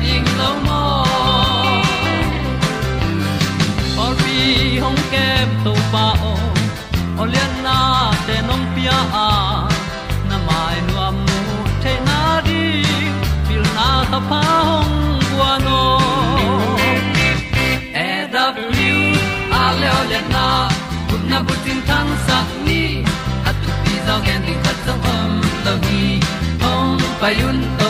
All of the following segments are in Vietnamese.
pi ta ding or bi hong kem na te nông pia à, na mai nu amu te na đi, pil na ta pa hong qua no e da blue a na kun na bu tin tan sa ni at tu pi zo gen di khat zo om lo gi hong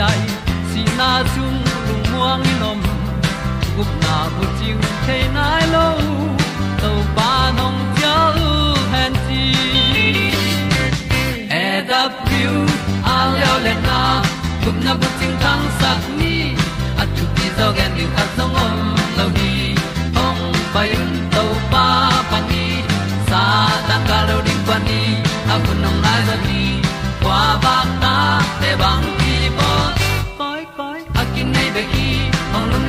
ai si na chung lu muang ni nom gup na bu chiu the nai lo to pa nong pia u han ti e da pru a leo le na gup na bu chiu tang sat ni.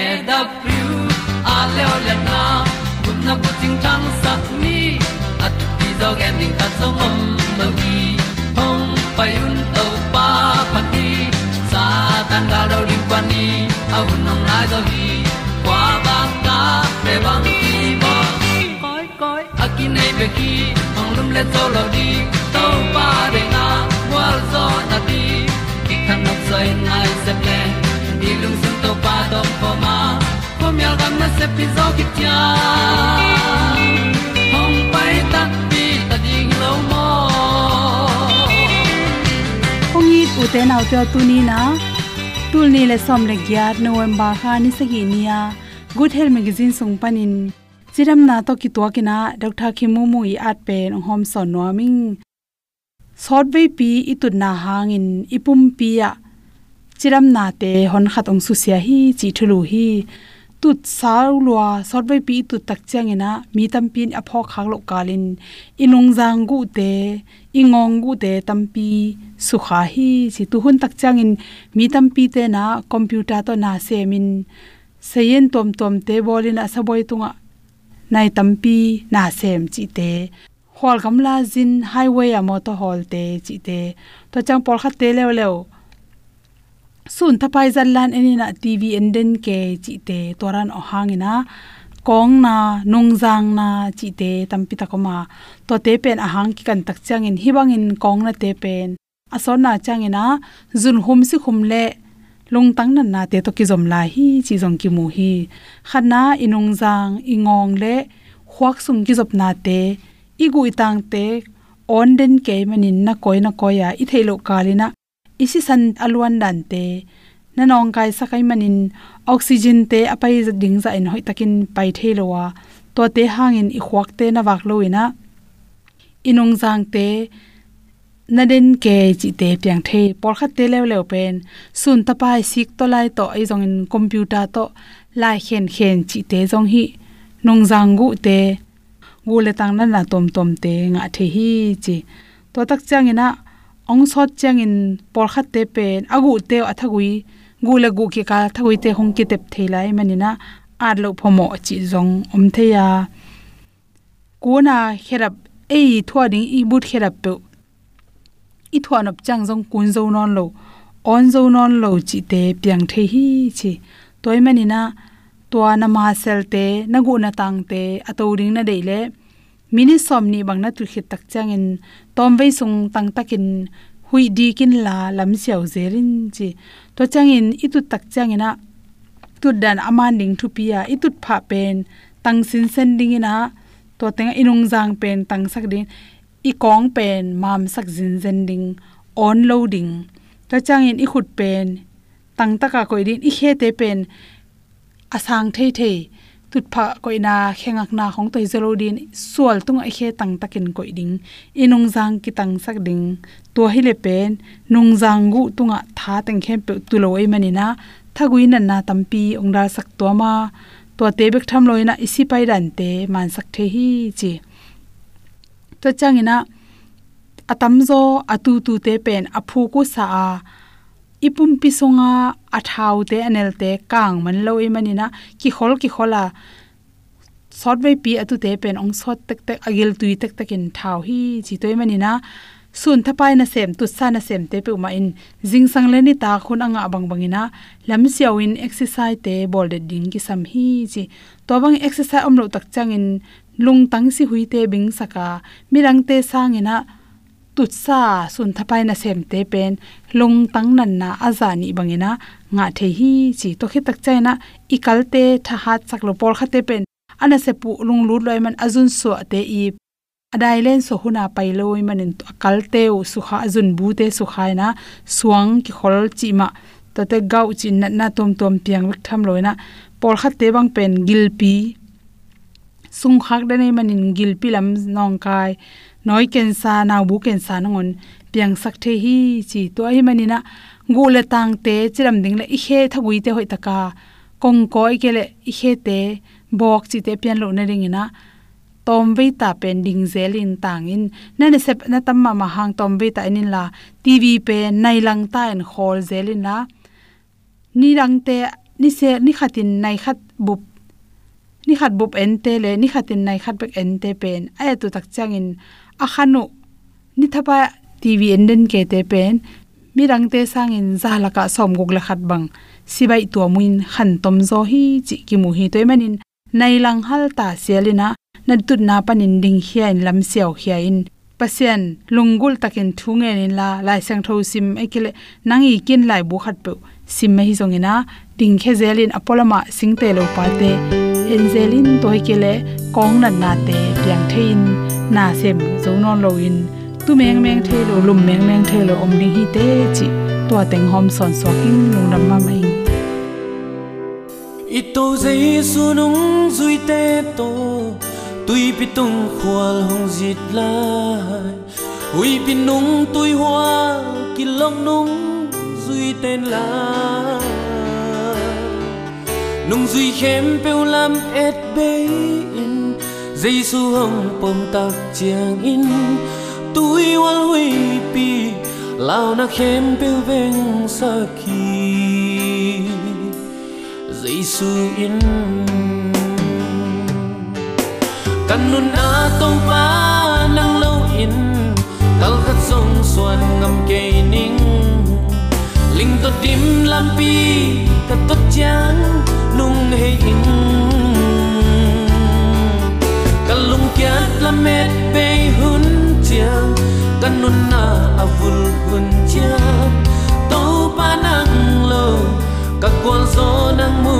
e da thru a le le na kun na ko ting tang sat ni at ti dog ending ta song om lo gi hong pai un to pa pa ti sa tan ga do ri pa ni au nong lai do gi kwa ba ta pe bang ki bo koi koi akin nei be ki ong lum le zo lo di to pa de na wa zo na ti ki kan nok sai nai po mi al gam na se pi zo ki tia hong pai ta pi ta ding lo mo ong i u te nau te tu ni na. Tu ni le som le gya november kha ni sagi nia. Good health magazine sung panin chiram na to ki to kina dr khimu mu i at pen hom son noming sot ve pi itut na hangin ipum pi ya chiram na te hon khat ong su sia hi chi thulu hi tut sau lua, sort ve pi tu tak chang ina mi tam pin a phok khak lo kalin. Inung jang gu te, ingong gu te tampi sukha hi. Chi tu hun tak chang in, mi tampi te na computer to na semin seyen tom tom te bolin asaboi tunga, nai tampi na sem chi te. Hol gamla jin highway a motor hall te chi te. To chang por kha te lew lew sun thapai zallan, eni na tv enden ke chi te toran o hangina kong na nungjang na chi te tampi takoma. To te pen ahang ki kan tak chang in, hibang in kong na te pen. Ason na chang ina, zun hum si khum le lung tang nan na te to ki zom la hi, chi zong ki mu hi. Khana inung jang ingong le khwak sung ki zop na te, igu itang te on den ke manin na koi na koya i thelo kalina isi san alwan dan te na nong kai sakai manin oxygen te apai ding za in hoi takin pai thelowa, to te hangin i khwak te na wak loina inong jang te na den ke chi te piang the por kha te lew lew pen, sun ta pai sik to lai to ai jong in computer to lai khen khen chi te jong hi. Nong jang gu te, gu le tang na na tom tom te nga the hi chi. To tak chang ina ong sot chang in por khat te pen agu te athagui gu la gu ki ka thagui te hong ki tep thelai manina ar lo phomo chi jong om theya kuna kherap, ei thwa ding i but herap pe, i thwa nop chang jong kun zo non lo on zo non lo chi. Te piang the hi chi toy manina to na ma sel te na gu na tang te atoring na dei le mini somni bangna bang na tu khit tak chang tom sung tang takin hui di kin la lam siaw zerin chi. To changin itu tak chang tu dan aman ding thu pia itut pha pen, tang sin sen ding ina to tenga inung jang pen tang sak din i kong pen, mam sak zin zen ding, on loading to changin i khut pen, tang taka koi din i khe te pen, asang thei thei tut pha koi na khengak na khong toi zelo din. Sual tung ai khe tang takin koi ding. Inung jang ki tang sak ding. To hile pen. Nung jang gu tunga tha teng khem pe tu lo ei manina thagui na na tampi ongda sak to ma. To te bek tham loina isi pai dan te man sak the hi chi. To changina, atam zo atu tu te pen aphu ku sa a ipum pisonga athau te anel te kang man lo i manina ki khol, ki khola sot vai pi atu te pen ong sot tek tek, agil tui tek in thau hi chi toy manina sun thapai na sem tu sa na sem te pe ma in jing sang le ni ta khun anga bang bangina lam siaw in exercise te bol de ding ki sam hi chi. To bang exercise om lo tak chang in lung tang si hui te bing saka. Mirang te sang ina tut sa sun thapai na sem te pen lung tang nan na azani bangena nga the hi chi to khe tak chaina ikal te tha hat lo por khate pen ana se pu lung lut loi man azun so te i adai len so huna pai loi manin akal te u su kha azun bu te su khaina suang ki khol chi ma to te gau chin na na tom tom piang wek tham loina por khat te bang pen gilpi sung khak da nei manin gilpi lam nong kai noi ken sa na bu ken sa ngon piang sak the hi chi to hi manina gu le tang te chiram ding le i he thagui te hoi taka kong koi ke le i he te bok chi te pian lo na ring ina tom ve ta pen ding zel in tang in. Na ne sep na tam ma ma hang tom ve ta in la tv pe nai lang ta en khol zel in la ni rang te ni se ni khatin nai khat bup ni khat bup en te le ni khatin nai khat bek en te pen ai tu tak changin in akhanu nithapa tv enden ke te pen. Mi rang te sangin zala ka som gok la khat bang. Sibai to muin khan tom zo hi chi ki mu hi toy manin. Nai lang hal ta selina na tut na panin ding hiya in lam seo hiya in pasien lungul takin thunge in la lai sang tho sim ekile nangi kin lai bu khat pe. Sim mai zongina. Ding khe zelin apolama singte lo pa te. Enzelin toy kele kong na na te piang thein na sem zo non lo in. Tu meng meng the lo, lum meng meng the lo, om ding hi te chi. To teng hom son so king lung ram ma mai ito su nung zui te to, tui pi tung khwal hong zit lai. Hui pi nung tui hoa ki long nung zui tên la nung duy khem peu lam et bay in giêsu hong pom tak chiang in tui wal hui pi, lao na khem pe veng sa ki. Giêsu in. Kan nun a tong pa nang lo in, kal khat song suan ngam ke ning. Ling to dim lam pi, ka to chang nung he in. La met pe hun chiang kanun na avul hun chiang to pa nang lo ka kwal zo nang mu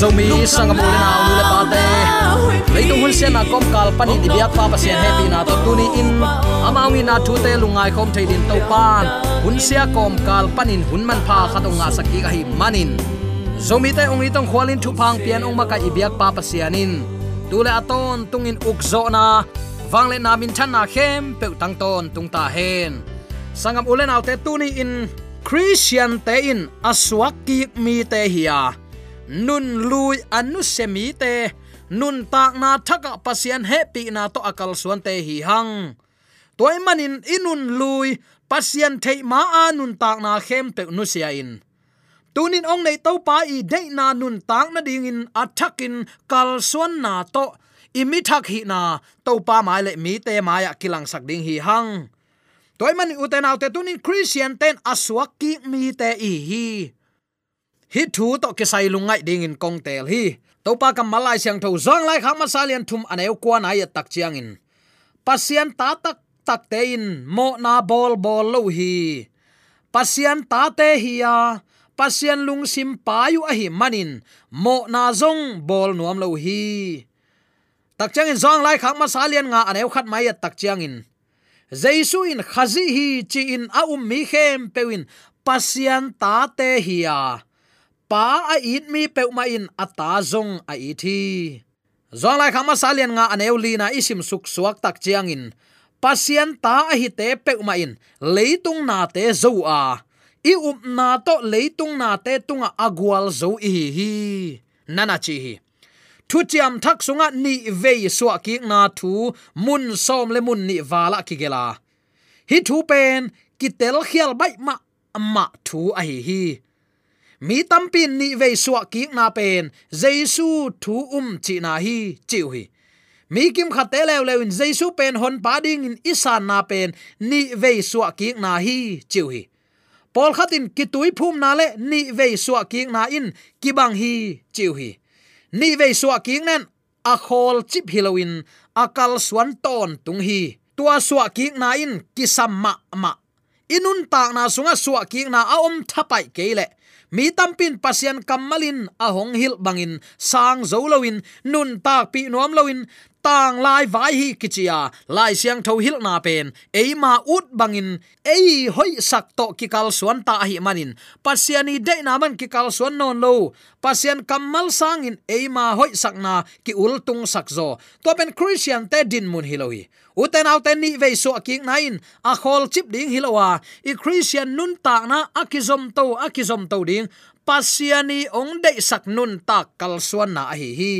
zomi sangam ule na ule pate leitung hun sian na kom kal pani di biak pa pasien happy na to tuni in. amawi na thu te lungai khom theidin to pan hun sia kom kal panin hun man pha khatonga saki ka hi manin zomi te ong itong khwalin thu phang pian ong maka ibiak pa pasianin tule aton tungin ukzo na. Wangle na min chan na khem pe tang ton tung ta hen. Sangam ule autte tuni in christian te in aswak ki mi te hiya nun lui anu semi te. Nun tak na thaka pasian happy na to akal suan te hi hang. Toy manin inun lui pasian thei ma anun tak na khem pe nu sia in tunin ong nei to pa i de na nun tak na ding in athakin kal suan na to. Imi thak hi na to pa mai le mi te maya kilang sak ding hi hang. Toy man uten autte tunin christian ten aswak ki mi te i hi. Hi thu to ke sai lungai ding in kong tel hi. To pa kam malai siang tho zong lai khang ma salian thum aneu kwa na ya tak chiang in. Pasian ta tak tak te in, mo na bol bol lo hi. Pasian ta te hi ya pasian lung sim payu a hi manin, mo na zong bol nuam lo hi. Tak chang in zong lai khak ma salian nga anew khat mai ya tak chang in. Jaisu in khazi hi chi in a um mi khem pewin pasian ta te hi ya pa a it mi pe ma in ata zong a i thi zong lai khama salian nga anew li na isim suk suak tak chiang in, pasian ta a hi te pe ma in, leitung na te zo a i up na to leitung na te tunga agwal zo i hi. Nana chi hi. Thu chiam thak sunga ni ve suwa ki na thu, mun som le mun ni wala ki gela hi thu pen, ki tel khial bai ma amma thu a hi hi. Mi tampin ni ve suwa ki na pen, jesu thu um chi na hi chiu hi. Mi kim khate lew lew in jesu pen hon pa ding in isan na pen, ni ve suwa ki na hi chiu hi pol khatin, ki túi phum na le, ni ve suwa ki na in, ki bang hi chiu hi. Ni ve suwa ki nen a khol chip hilowin akal swan ton tung hi. Tua suwa ki na in, ki samma ma inun ta na sunga suwa ki na a om thapai keile mi tampin pasian kamalin a hong hil bangin sang zolowin nun tak pi nuam lowin tang lai vai hi kichia, lai siang tho hil na pen. Eima ut bangin, ei hoi sak to ki kal suan ta hi manin. Pasiani de na man ki kal suan non lo. Pasian kamal sangin eima hoi sak na ki ul tung sak zo. To pen christian te din mun hiloi uten auten ni ve so king nine a khol chip ding hilowa i christian nun ta na akizom to akizom to ding. Pasiani ong de sak nun ta kal suan na hi hi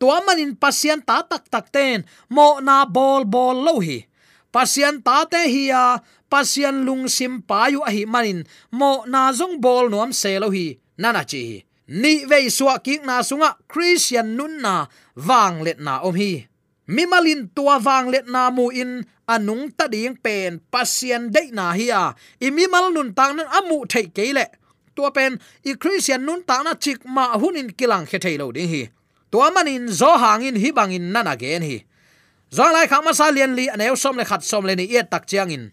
tua manin pasian ta tak tak ten mo na bol bol lo hi pasian ta te hiya, pasian lung sim payu a hi manin, mo na zong bol nuam se lo hi nana chi ni ve suwa ki na sunga, christian nun na wang let na om hi. Mi malin tua wang let na mu in, anung ta ding pen pasian de na hiya. I mi mal nun tang nan amu thei ke le. Tua pen, i christian nun ta na chik ma hunin kilang khe thei lo ding hi tua manin zo hangin hi bangin nana gen hi. Zo lai khama sa lian li aneu som le khat som le ni e tak chiang in.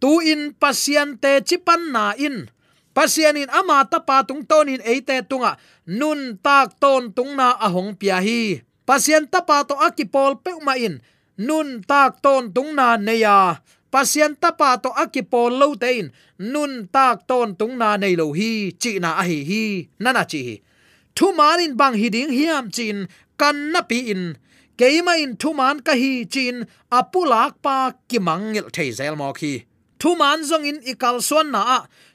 Tu in pasien te chipan na in. Pasien in ama ta pa tung ton in eite tunga. Nun tak ton tung na ahong pia hi. Pasien ta pa to akipol pe ma in. Nun tak ton tung na neya pasien ta pa to akipol lo te in. Nun tak ton tung na nei lo hi. Chi na a hi hi. Nana chi hi thu manin bang hiding hiam chin, kan na pi in. Keima in thu man ka hi chin, apulak pa kimangil thei zel mo khi thu man zong in ikal suan na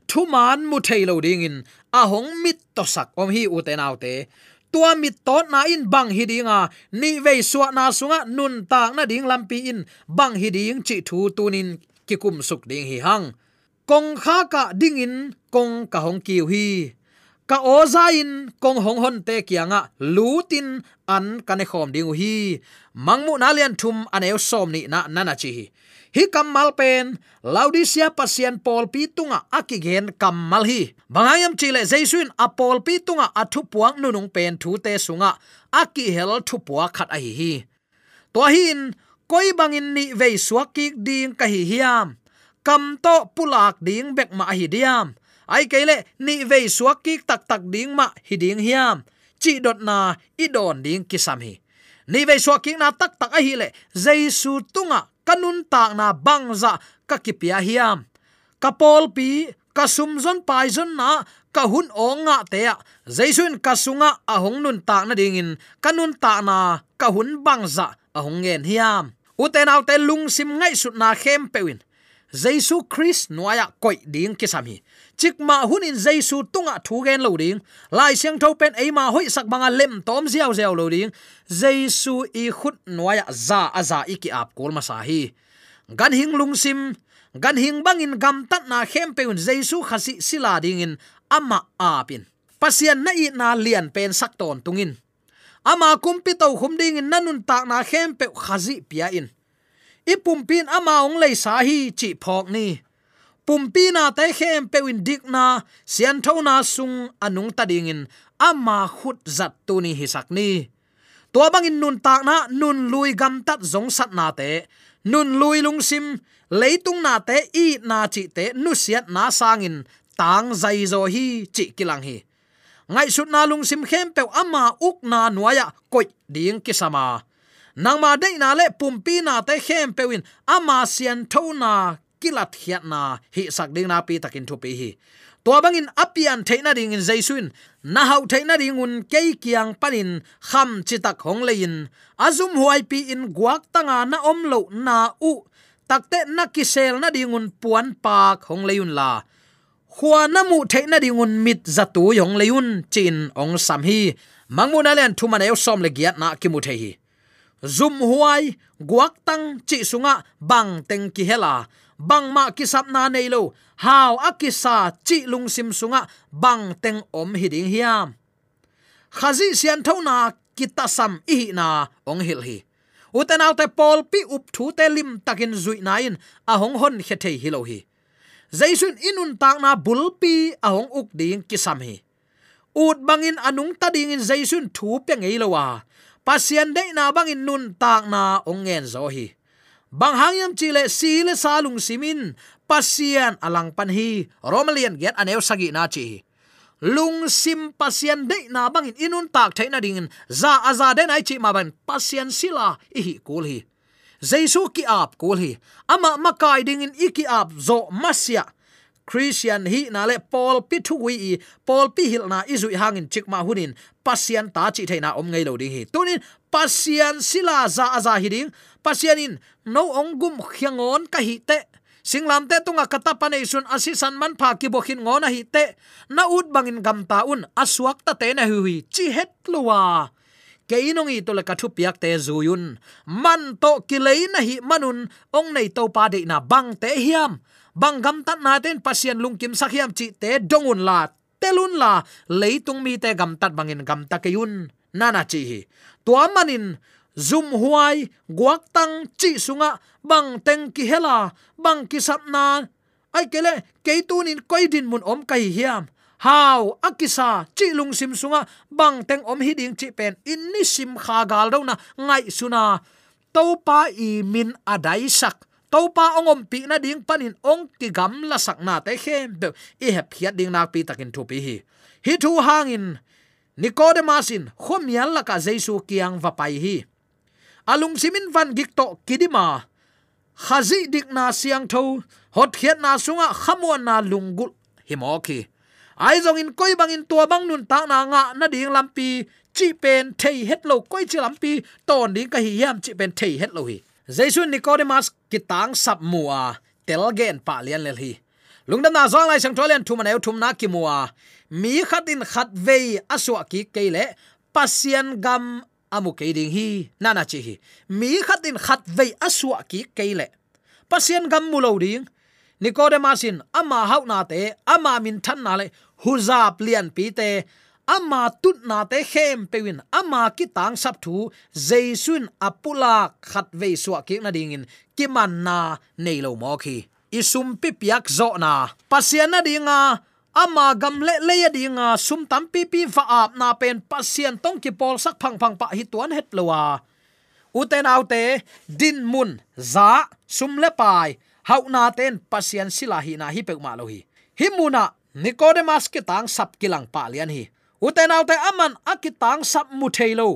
thu man mu thei lo ding in. A hong mit to sak om hi u te nau te. Tua mit tot na in bang hidinga ni ve suwa na sunga nun tak na ding lampi in. Bang hiding chi thu tunin ki kum suk ding hi hang. Kong kha ka ding in, kong ka hong kiu hi ka oza in kong hong hon te kianga, lutin an kane khom ding hi. Mangmu na lian thum aneu som ni na nana chi hi. Kamal pen laudisia pasien pol pi tunga akigen kamal hi. Bangayam chile jaisuin apol pi tunga athu puang nunung pen thu te sunga, aki hel thu puwa khat a hi hi. To hin koi bangin ni ve suaki ding ka hi hiam. Kam to pulak ding bek ma hi diam ai kele ni ve ki tak tak ding ma hi ding hiam. Chi dot na i don ding kisam hi ni ve ki na tak tak a hi le jaisu tunga à, kanun tak na bangza dạ, ka kipia hiam. Ka pol pi ka sum zon pai zon na ka hun onga te à. ya jaisun ka sunga ahong à, nun tak na dingin kanun ta na ka hun bangza ahong dạ, ngen hiam. Uten autte lung sim ngai sut na khem pewin jaisu christ noya koi ding kisami chikma hunin jaisu tunga thu gen lo ding lai siang tho pen eima hoi sak banga lem tom ziaw ziaw lo ding jaisu i khut noya za aza iki ap kol ma sa hi. Gan hing lung sim gan hing bangin gam tat na khem peun jaisu khasi sila ding in. Ama apin à pasian na i na lian pen sak ton tungin ama kumpi to khum ding in nanun tak na khem pe khazi pia in. Ipumpin ama ong lei sa hi chi phok ni pumpi na te khem pe win dik na, sian tho na sung anung ta ding in. Ama khut zat tu ni hi sak ni. To bang in nun tak na, nun lui gam tat zong sat na te. Nun lui lung sim, leitung na te, i na chi te, nu siat na sangin tang zai zo hi, chi kilang hi. Ngai sut na lung sim khem pe ama uk na nuaya koi ding kisama nangma dei na le pumpi na te khem pewin ama sian tho na kilat hiat na hi sak ding na pi takin thu pi hi. To bangin apian theina ding in jaisun, na hau theina ding un ke kiang panin kham chitak hong lein. Azum huai pi in guak tanga na om lo na u takte na kisel na ding un puan pak hong leun la. Khwa na mu theina ding un mit zatu yong leun chin ong sam hi. Mangmuna len thuman eu som le giat na ki mu the hi. Zum huai, guak tang chi sunga bang teng ki hela bang ma kisap na nei lo. Haw akisa chi lung sim sunga bang teng om hiding hiam. Khazi sian thona kita sam i na ong hil hi. Uten autte pol pi up thu te lim takin zui nain a hong hon khe thei hi lo hi. Jaisun inun tak na bulpi a hong uk ding kisam hi. Ut bangin anung ta ding in jaisun thu pe ngei lo wa. Pasian de na bangin nun tak na ong ngen zo hi bang hangyam chile sile salung simin, pasian alang panhi, romalian get aneu sagi na chi. Lung sim pasian de na bangin inun tak thaina ding za aza de ai chi ma ban pasian sila i hi kul hi. Jaisu ki ap kul hi. Ama makai ding in iki ap zo masya christian hi na le paul pi thu wi i. Paul pi hil na izui hangin chikma hunin. Pasian ta chi theina om ngei lo ding hi. Tunin pasian sila za aza hi ding. Pasian in, no ong gum khiangon ka hi te. Singlam te tunga kata pane sun asisan man pha ki bokhin ngona hi te. Na ut bangin gam ta un aswak ta te na hui chi het luwa. Keinongi to le kathu piak te zuyun man to kilei na hi manun, ong nei to pa de na bang te hiam bang gam tat na ten pasien lungkim sakhiam chi te dongun la telun la leitung mi te gam tat bangin gam ta ke nana chi hi tua manin zum huai guak tang chi sunga bang teng ki hela bang ki sapna ai kele keitunin koidin mun om kai hiam how akisa chi lung sim sunga bang teng om hi ding chi pen in ni sim kha gal do na ngai suna to pa i min adai sak to pa ongom pi na ding panin ong ki gam la sak na te khem be i hep hiat ding nak pi takin thu pi hi. Hi thu hangin nikodemasin khom yal la ka Jesu kiang va pai hi. Alung simin van gik to kidima, khazi dik na siang tho, hot khiat na sunga khamuan na lungul himoki ai zong in koi bang in tua bang nun ta na nga na ding lampi chi pen thei het lo koi chi lampi ton ding ka hi yam chi pen thei het lo hi jaisu nicodemus kitang sap mua telgen pa lian lel hi. Lungdam na zong lai sang tholen thum na thum na ki mua mi khatin khat vei aswa ki keile pasian gam amu ke ding hi nana chi hi. Mi khatin khat vei aswa ki keile pasian gam mulo ding. Nicodemusin ama hau na te, ama min than na le huzap lian pi te ama tut na te khem pewin ama ki tang sap thu, jaisun apula khat ve suwa ki na ding in. Ki man na nei lo mo khi. Isum pi piak zo na. Pasian na dinga ama gam le le ya dinga sum tam pi pi va ap na pen. Pasian tong ki pol sak phang phang pa hi tuan het lowa uten autte din mun, za, sum le pai, hau na ten pasian sila hi na hi pe ma lo hi. Himuna nicodemus ki tang sap kilang pa lian hi uten autte aman akitang sap mu thailo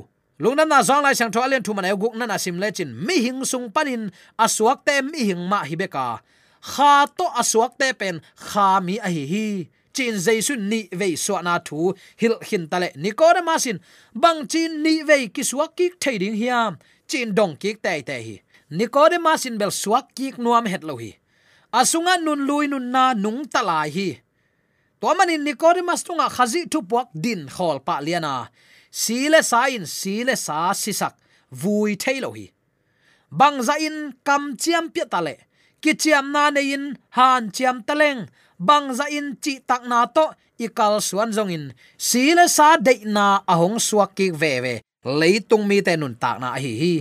lungna na zong lai sang tho alen thu man e guk na na sim lechin. Mi hing sung panin asuak te mi hing ma hi beka kha to asuak te pen kha mi a hi hi chin jaisu ni ve so na thu. Hil hin tale masin bang chin ni ve ki suak ki thading hiam chin dong ki te te hi. Masin bel suak ki nuam het lo hi. Asunga nun lui nun na nung talai hi to manin nicodemus tunga khazi tu puak din khol pa liana. Sile sa in, sile sa sisak. Vui thailo hi. Bangza in, kam chiam pi tale ki chiam na ne in, han chiam taleng bangza in, chi tak na to, ikal suan zong in. Sile sa de na ahong suak ki ve ve. Leitung mi te nun tak na hi hi.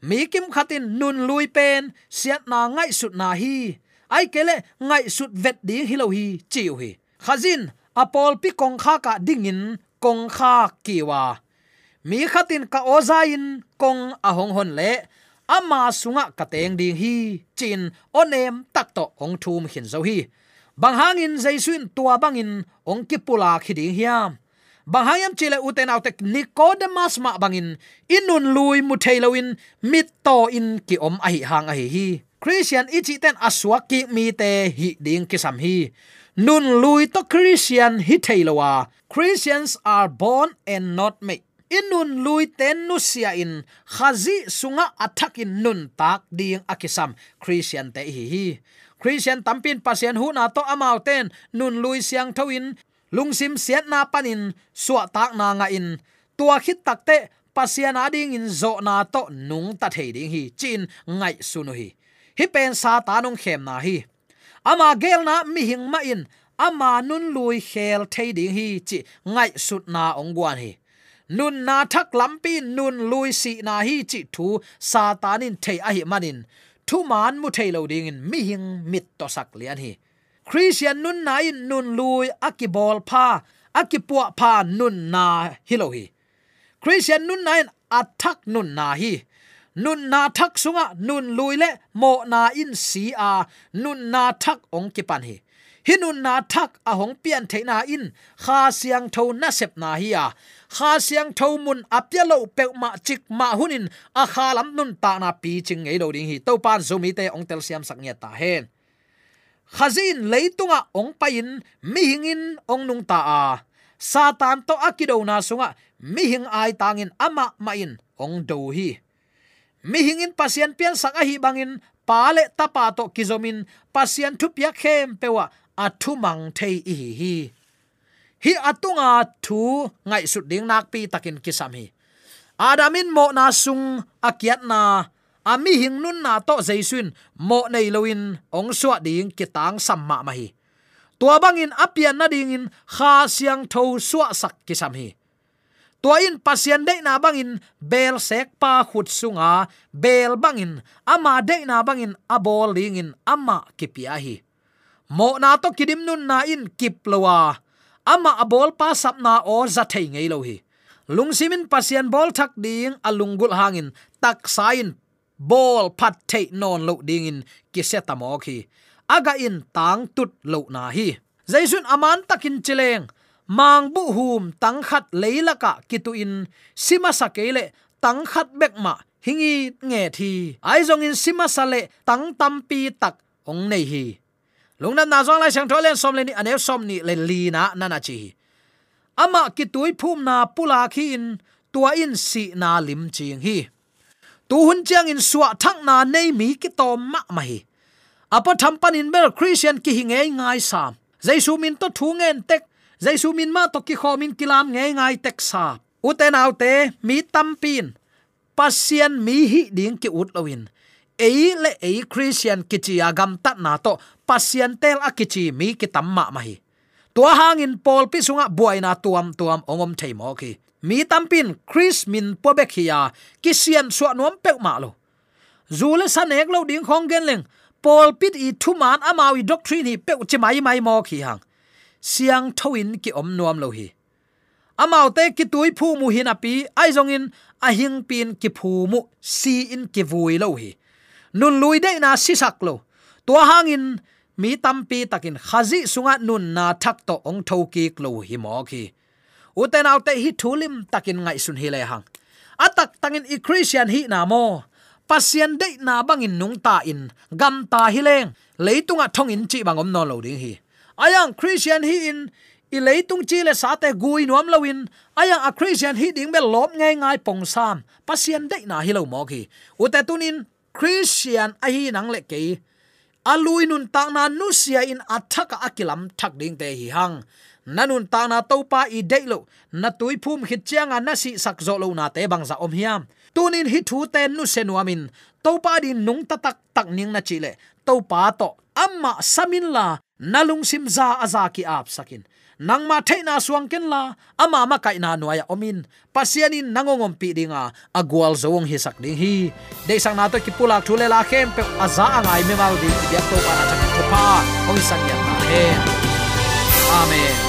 Mi kim khatin nun lui pen, siat na ngai sut na hi. Ai kele, ngai sut vet di hilo hi chiu hi khazin, apol pi kong kha ka dingin kong kha kiwa mi khatin ka ozain kong ahong hon le. Ama sunga kateng ding hi, chin, onem takto ong thum hin zo hi. Bang hangin jaisuin tua bangin ong kipula khiding hiam. Bang chile uten autek nicodemus ma bangin inun lui mu thailoin mit to in ki om ahi hang ahi hi. Christian ichi ten aswa ki mi te hi ding ki sam hi nun lui to christian, hi thailowa christians are born and not made. Inun lui ten nu sia in, khazi sunga attack in nun tak ding akisam. Christian te hi hi. Christian tampin pasien hu na to amau ten. Nun lui siang thoin lungsim siat na panin suwa tak na nga in. Tua khit takte pasian ading in zo na to nung ta thei ding hi. Chin ngai sunu hi. Hi pen sa ta nong khem na hi ama gel na mi hing ma in. Ama nun lui khel thei ding hi chi ngai sut na ong guan hi. Nun na thak lampi nun lui si na hi chi thu satanin thei a hi manin. Thu man mu thei lo ding in. Mi hing mit to sak lian hi. Christian nun na in nun lui akibol pha, akipua pha nun na hilohi christian nun na in athak nun na hi nun na thak sunga, nun lui le, mo na in si a. Nun na thak ong ki pan hi nun na thak a hong pian theina in. Kha siang tho na sep na hi a. Kha siang tho mun apya lo pe ma chik ma hunin. A kha lam nun ta na pi ching ngei lo ding hi. To pan zomi te ong tel siam sak nge ta hen khazin leitunga ong pain mi hingin ong nung ta a. Satan to akido na sunga. Mi hing ai tangin ama main ong do hi mi hingin pasien pian sang a hi bangin pale tapa to kizomin, pasien thupia khem pewa athu mang thei hi hi. Hi atunga thu ngai su ding nak pi takin kisam hi. Adamin mo na sung akiat na ami hing nun na to jaisun, mo nei loin ong suwa ding kitang samma ma hi tua bangin apian na dingin, kha siang tho suwa sak kisam hi tua in pasian de na bangin, bel sek pa khut sunga, bel bangin, ama de na bangin abol lingin, ama kipia hi mo na to kidim nun na in kiplowa ama abol pa sapna o za thei ngei lo hi lungsimin pasian bol thak ding alungul hangin, tak sain, bol phat thei non lo ding in kiseta mo khi aga in tang tut lo na hi. Jaisun aman takin chileng mang bu hum tang khat leilaka kitu in sima sakele tang khat bekma hingi nge thi ai zong in sima sale tang tampi tak ong nei hi lungna na zong lai sang tholen som le ni ane à som ni le li na na na chi ama ki tui phum na pula khi in tua in si na lim ching hi. Tu hun chiang in suwa thak na nei mi ki to ma ma hi. Apa tham pan in bel christian ki hi ngai ngai sam jaisu min to thu ngen tek jaisu min ma to ki kho min kilam nge ngai tek sa. Uten autte mi tampin pasian mi hi ding ki ut lowin ei le ei christian kichi agam tat na to. Pasian tel akichi mi ki tamma ma hi. Tua hangin pol pi sunga buaina tuam tuam ongom thei mo ki. Mi tampin chris min pobek hiya kisian suwa nuam pek ma lo. Zule san ek lo ding khong gen leng. Pol pit i thuman amawi doctrine hi pe chi mai mai mo khi hang siang thoin ki om nuam lo hi. Amau te ki tui phu mu hin api ai zong in, a hing pin ki phu mu, si in ki vui lo hi. Nun lui de na si sak lo. Tua hangin mi tampi takin khazi sunga nun na thak to ong tho ki klo hi mo ki uten autte hi thulim takin ngai sun hi le hang. Atak tangin i christian hi na mo. Pasien de na bangin nung ta in, gam ta hi leng. Leitunga thong in chi bangom no lo ding hi ayang christian hi in, i leitung chi le sa te gui nuam lawin ayang a christian hi ding be lop ngai ngai pong sam. Pasien de na hi lo mo ki. Ute tunin christian a hi nang le ke alui nun ta na nu sia in athaka akilam thak ding te hi hang. Nanun ta na to pa i dei lo. Na tui phum hit chiang na si sak zo lo na te bang za om hiam. Tunin hi thu ten nu senuamin to pa din nung ta tak tak ning na chile to pa to. Amma samin la nalung sim za aza ki ap sakin nang ma theina suang ken la ama ma kai na nuaya omin. Pasianin nangongom pi dinga agwal zong hi sak ding hi. De sang na to ki pulak thule la khem pe aza angai me mal di biak to pa na chak pa ong sang ya amen. Amen